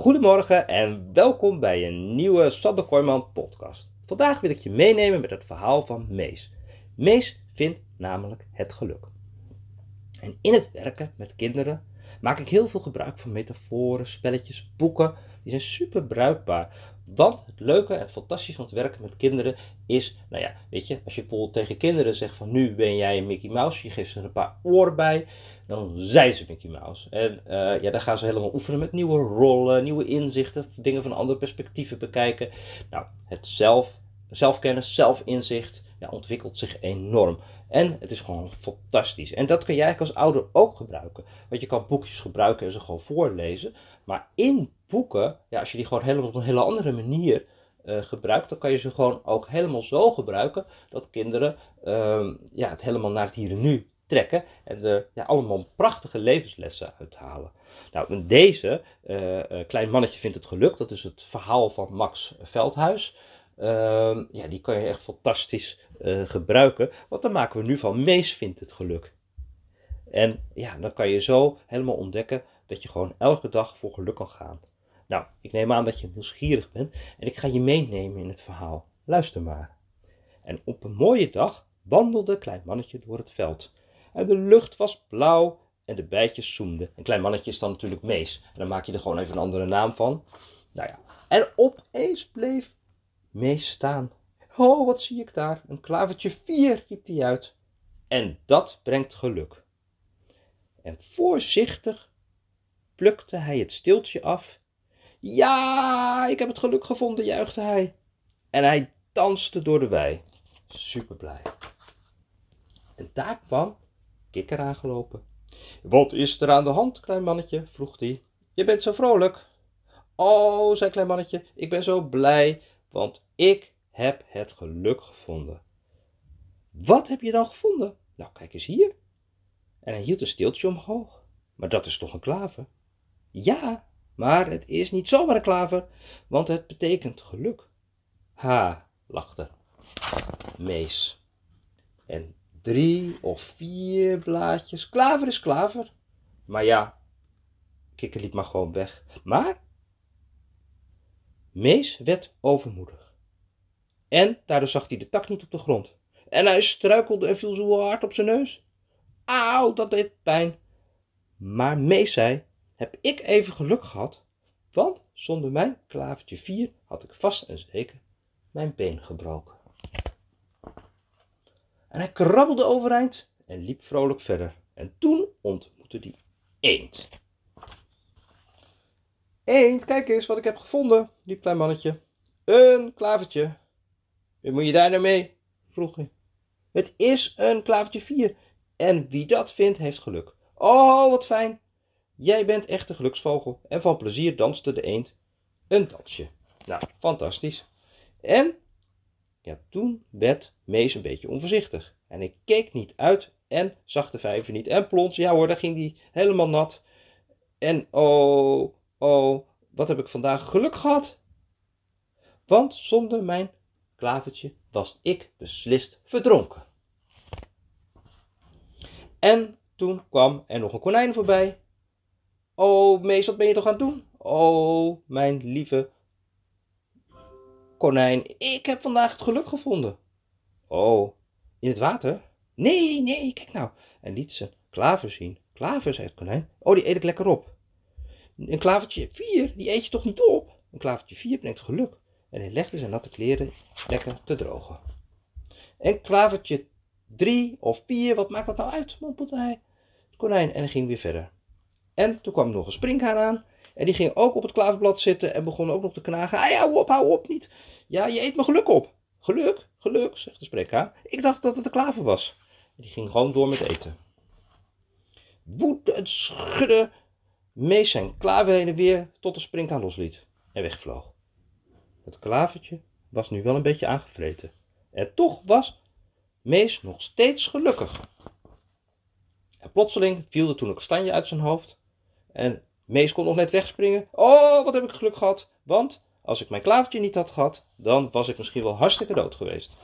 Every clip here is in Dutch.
Goedemorgen en welkom bij een nieuwe Sander Kooijman podcast. Vandaag wil ik je meenemen met het verhaal van Mees. Mees vindt namelijk het geluk. En in het werken met kinderen maak ik heel veel gebruik van metaforen, spelletjes, boeken. Die zijn super bruikbaar. Want het leuke het fantastische van het werken met kinderen is, nou ja, weet je, als je bijvoorbeeld tegen kinderen zegt van nu ben jij Mickey Mouse, je geeft ze er een paar oren bij, dan zijn ze Mickey Mouse. En uh, ja, dan gaan ze helemaal oefenen met nieuwe rollen, nieuwe inzichten, dingen van andere perspectieven bekijken. Nou, het zelf, zelfkennis, zelfinzicht, ja, ontwikkelt zich enorm. En het is gewoon fantastisch. En dat kun jij eigenlijk als ouder ook gebruiken. Want je kan boekjes gebruiken en ze gewoon voorlezen. Maar in boeken, ja, als je die gewoon helemaal op een hele andere manier uh, gebruikt, dan kan je ze gewoon ook helemaal zo gebruiken dat kinderen uh, ja, het helemaal naar het hier en nu trekken en er ja, allemaal prachtige levenslessen uithalen. Nou, deze, uh, Klein Mannetje vindt het geluk, dat is het verhaal van Max Veldhuis. Ehm, ja, die kan je echt fantastisch uh, gebruiken. Want dan maken we nu van Mees vindt het geluk. En ja, dan kan je zo helemaal ontdekken dat je gewoon elke dag voor geluk kan gaan. Nou, ik neem aan dat je nieuwsgierig bent en ik ga je meenemen in het verhaal. Luister maar. En op een mooie dag wandelde Klein Mannetje door het veld. En de lucht was blauw en de bijtjes zoemden. Een klein mannetje is dan natuurlijk Mees. En dan maak je er gewoon even een andere naam van. Nou ja, en opeens bleef Mees staan. Oh, wat zie ik daar? Een klavertje vier, riep hij uit. En dat brengt geluk. En voorzichtig plukte hij het stiltje af. Ja, ik heb het geluk gevonden, juichte hij. En hij danste door de wei. Super blij. En daar kwam Kikker aangelopen. Wat is er aan de hand, klein mannetje? vroeg hij. Je bent zo vrolijk. Oh, zei klein mannetje, ik ben zo blij, want ik heb het geluk gevonden. Wat heb je dan gevonden? Nou, kijk eens hier. En hij hield een steeltje omhoog. Maar dat is toch een klaver? Ja, maar het is niet zomaar een klaver, want het betekent geluk. Ha, lachte Mees. En drie of vier blaadjes. Klaver is klaver. Maar ja, Kikker liep maar gewoon weg. Maar Mees werd overmoedig. En daardoor zag hij de tak niet op de grond. En hij struikelde en viel zo hard op zijn neus. Auw, dat deed pijn. Maar Mees zei, heb ik even geluk gehad, want zonder mijn klavertje vier had ik vast en zeker mijn been gebroken. En hij krabbelde overeind en liep vrolijk verder. En toen ontmoette hij eend. Eend, kijk eens wat ik heb gevonden, riep klein mannetje. Een klavertje. Wie moet je daar nou mee? vroeg hij. Het is een klavertje vier. En wie dat vindt, heeft geluk. Oh, wat fijn. Jij bent echt een geluksvogel. En van plezier danste de eend een dansje. Nou, fantastisch. En ja, toen werd Mees een beetje onvoorzichtig. En ik keek niet uit en zag de vijver niet. En plons, ja hoor, daar ging hij helemaal nat. En oh, oh, wat heb ik vandaag geluk gehad. Want zonder mijn klavertje was ik beslist verdronken. En toen kwam er nog een konijn voorbij. Oh, Mees, wat ben je toch aan het doen? Oh, mijn lieve konijn, ik heb vandaag het geluk gevonden. Oh, in het water? Nee, nee, kijk nou. En liet ze klaver zien. Klaver, zei het konijn. Oh, die eet ik lekker op. Een klavertje vier, die eet je toch niet op? Een klavertje vier brengt geluk. En hij legde zijn natte kleren lekker te drogen. En klavertje drie of vier, wat maakt dat nou uit? mompelde hij. Het konijn en hij ging weer verder. En toen kwam nog een springhaan aan. En die ging ook op het klaverblad zitten en begon ook nog te knagen. Ah, hou op, hou op niet. Ja, je eet me geluk op. Geluk, geluk, zegt de spreekhaan. Ik dacht dat het de klaver was. En die ging gewoon door met eten. Woedend schudde Mees zijn klaver heen en weer tot de springhaan losliet en wegvloog. Het klavertje was nu wel een beetje aangevreten. En toch was Mees nog steeds gelukkig. En plotseling viel er toen een kastanje uit zijn hoofd. En Mees kon nog net wegspringen. Oh, wat heb ik geluk gehad. Want als ik mijn klavertje niet had gehad, dan was ik misschien wel hartstikke dood geweest.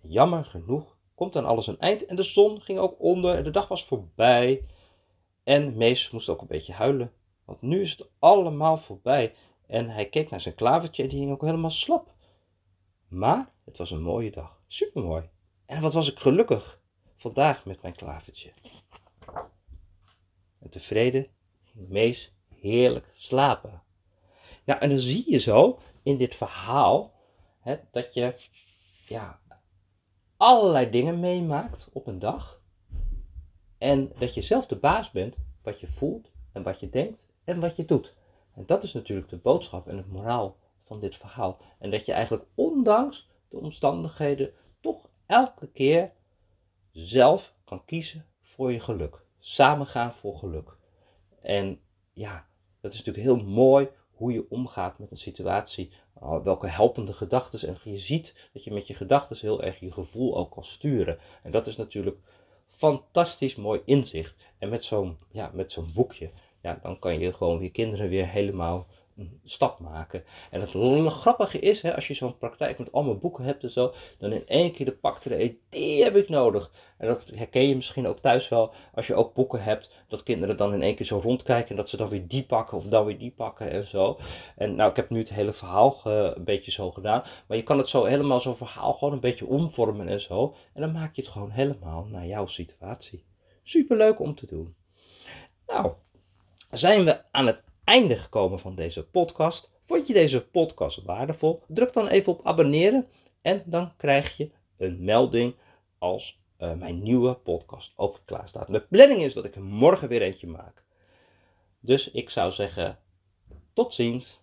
Jammer genoeg komt dan alles een eind en de zon ging ook onder en de dag was voorbij. En Mees moest ook een beetje huilen. Want nu is het allemaal voorbij. En hij keek naar zijn klavertje en die hing ook helemaal slap. Maar het was een mooie dag. Supermooi. En wat was ik gelukkig vandaag met mijn klavertje. En tevreden ging Mees heerlijk slapen. Nou, en dan zie je zo in dit verhaal hè, dat je ja, allerlei dingen meemaakt op een dag. En dat je zelf de baas bent wat je voelt en wat je denkt en wat je doet. En dat is natuurlijk de boodschap en het moraal van dit verhaal. En dat je eigenlijk ondanks de omstandigheden toch elke keer zelf kan kiezen voor je geluk. Samen gaan voor geluk. En ja, dat is natuurlijk heel mooi hoe je omgaat met een situatie. Uh, welke helpende gedachten. En je ziet dat je met je gedachten heel erg je gevoel ook kan sturen. En dat is natuurlijk fantastisch mooi inzicht. En met zo'n ja, met zo'n boekje, ja, dan kan je gewoon je kinderen weer helemaal stap maken. En het grappige is, hè, als je zo'n praktijk met allemaal boeken hebt en zo, dan in één keer de pak er die heb ik nodig. En dat herken je misschien ook thuis wel, als je ook boeken hebt, dat kinderen dan in één keer zo rondkijken en dat ze dan weer die pakken of dan weer die pakken en zo. En nou, ik heb nu het hele verhaal een beetje zo gedaan, maar je kan het zo helemaal zo'n verhaal gewoon een beetje omvormen en zo. En dan maak je het gewoon helemaal naar jouw situatie. Superleuk om te doen. Nou, zijn we aan het einde gekomen van deze podcast. Vond je deze podcast waardevol? Druk dan even op abonneren en dan krijg je een melding als uh, mijn nieuwe podcast open klaar staat. De planning is dat ik er morgen weer eentje maak. Dus ik zou zeggen, tot ziens.